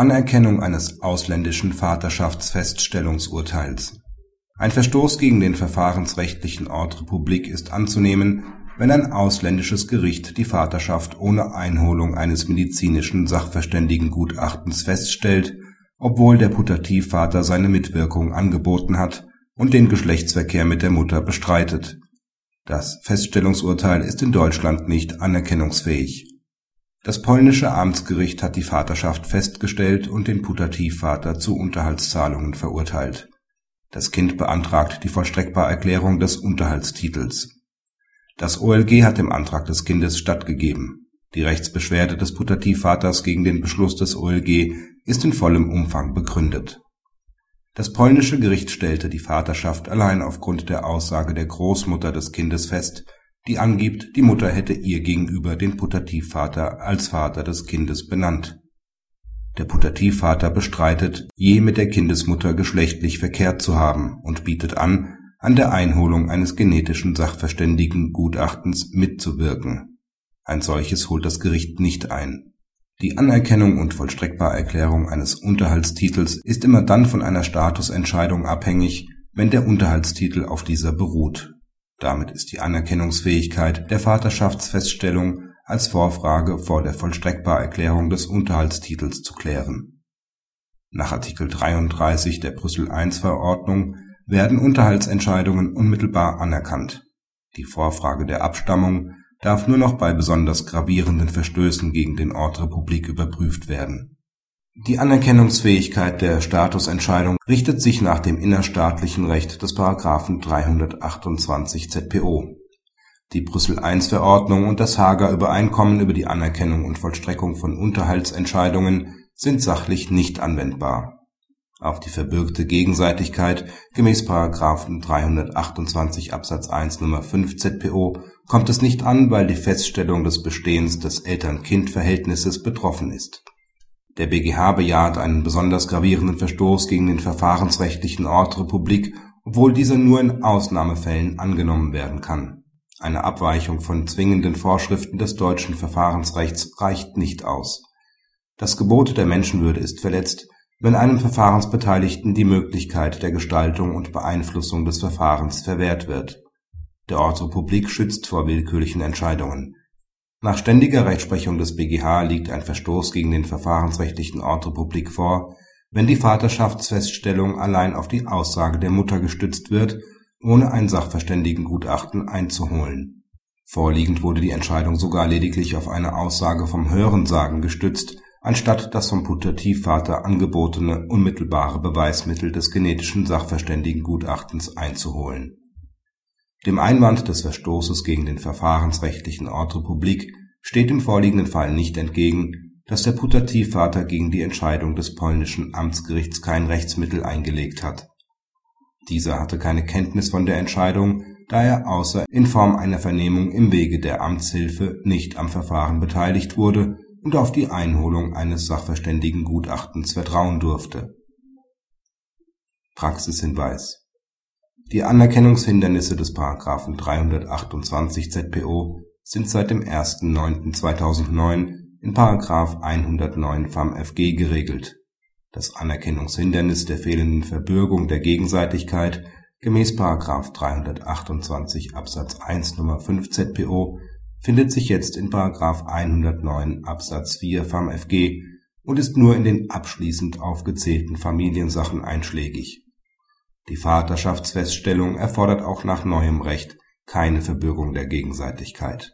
Anerkennung eines ausländischen Vaterschaftsfeststellungsurteils Ein Verstoß gegen den verfahrensrechtlichen Ort Republik ist anzunehmen, wenn ein ausländisches Gericht die Vaterschaft ohne Einholung eines medizinischen Sachverständigengutachtens feststellt, obwohl der Putativvater seine Mitwirkung angeboten hat und den Geschlechtsverkehr mit der Mutter bestreitet. Das Feststellungsurteil ist in Deutschland nicht anerkennungsfähig das polnische Amtsgericht hat die Vaterschaft festgestellt und den Putativvater zu Unterhaltszahlungen verurteilt. Das Kind beantragt die Vollstreckbarerklärung des Unterhaltstitels. Das OLG hat dem Antrag des Kindes stattgegeben. Die Rechtsbeschwerde des Putativvaters gegen den Beschluss des OLG ist in vollem Umfang begründet. Das polnische Gericht stellte die Vaterschaft allein aufgrund der Aussage der Großmutter des Kindes fest die angibt, die Mutter hätte ihr gegenüber den Putativvater als Vater des Kindes benannt. Der Putativvater bestreitet, je mit der Kindesmutter geschlechtlich verkehrt zu haben und bietet an, an der Einholung eines genetischen Sachverständigengutachtens mitzuwirken. Ein solches holt das Gericht nicht ein. Die Anerkennung und Vollstreckbarerklärung eines Unterhaltstitels ist immer dann von einer Statusentscheidung abhängig, wenn der Unterhaltstitel auf dieser beruht damit ist die Anerkennungsfähigkeit der Vaterschaftsfeststellung als Vorfrage vor der Vollstreckbarerklärung des Unterhaltstitels zu klären. Nach Artikel 33 der Brüssel-I-Verordnung werden Unterhaltsentscheidungen unmittelbar anerkannt. Die Vorfrage der Abstammung darf nur noch bei besonders gravierenden Verstößen gegen den Ort Republik überprüft werden die Anerkennungsfähigkeit der Statusentscheidung richtet sich nach dem innerstaatlichen Recht des § 328 ZPO. Die Brüssel-I-Verordnung und das Haager Übereinkommen über die Anerkennung und Vollstreckung von Unterhaltsentscheidungen sind sachlich nicht anwendbar. Auf die verbürgte Gegenseitigkeit gemäß § 328 Absatz 1 Nr. 5 ZPO kommt es nicht an, weil die Feststellung des Bestehens des Eltern-Kind-Verhältnisses betroffen ist der BgH bejaht einen besonders gravierenden Verstoß gegen den verfahrensrechtlichen Ort Republik, obwohl dieser nur in Ausnahmefällen angenommen werden kann. Eine Abweichung von zwingenden Vorschriften des deutschen Verfahrensrechts reicht nicht aus. Das Gebot der Menschenwürde ist verletzt, wenn einem Verfahrensbeteiligten die Möglichkeit der Gestaltung und Beeinflussung des Verfahrens verwehrt wird. Der Ort Republik schützt vor willkürlichen Entscheidungen nach ständiger Rechtsprechung des BgH liegt ein Verstoß gegen den verfahrensrechtlichen Ort Republik vor, wenn die Vaterschaftsfeststellung allein auf die Aussage der Mutter gestützt wird, ohne ein Sachverständigengutachten einzuholen. Vorliegend wurde die Entscheidung sogar lediglich auf eine Aussage vom Hörensagen gestützt, anstatt das vom Putativvater angebotene unmittelbare Beweismittel des genetischen Sachverständigengutachtens einzuholen dem Einwand des Verstoßes gegen den verfahrensrechtlichen Ort Republik steht im vorliegenden Fall nicht entgegen, dass der Putativvater gegen die Entscheidung des polnischen Amtsgerichts kein Rechtsmittel eingelegt hat. Dieser hatte keine Kenntnis von der Entscheidung, da er außer in Form einer Vernehmung im Wege der Amtshilfe nicht am Verfahren beteiligt wurde und auf die Einholung eines Sachverständigengutachtens vertrauen durfte. Praxishinweis die Anerkennungshindernisse des § 328 ZPO sind seit dem 1.9.2009 in § 109 FamFG geregelt. Das Anerkennungshindernis der fehlenden Verbürgung der Gegenseitigkeit gemäß § 328 Absatz 1 Nr. 5 ZPO findet sich jetzt in § 109 Absatz 4 FamFG und ist nur in den abschließend aufgezählten Familiensachen einschlägig die Vaterschaftsfeststellung erfordert auch nach neuem Recht keine Verbürgung der Gegenseitigkeit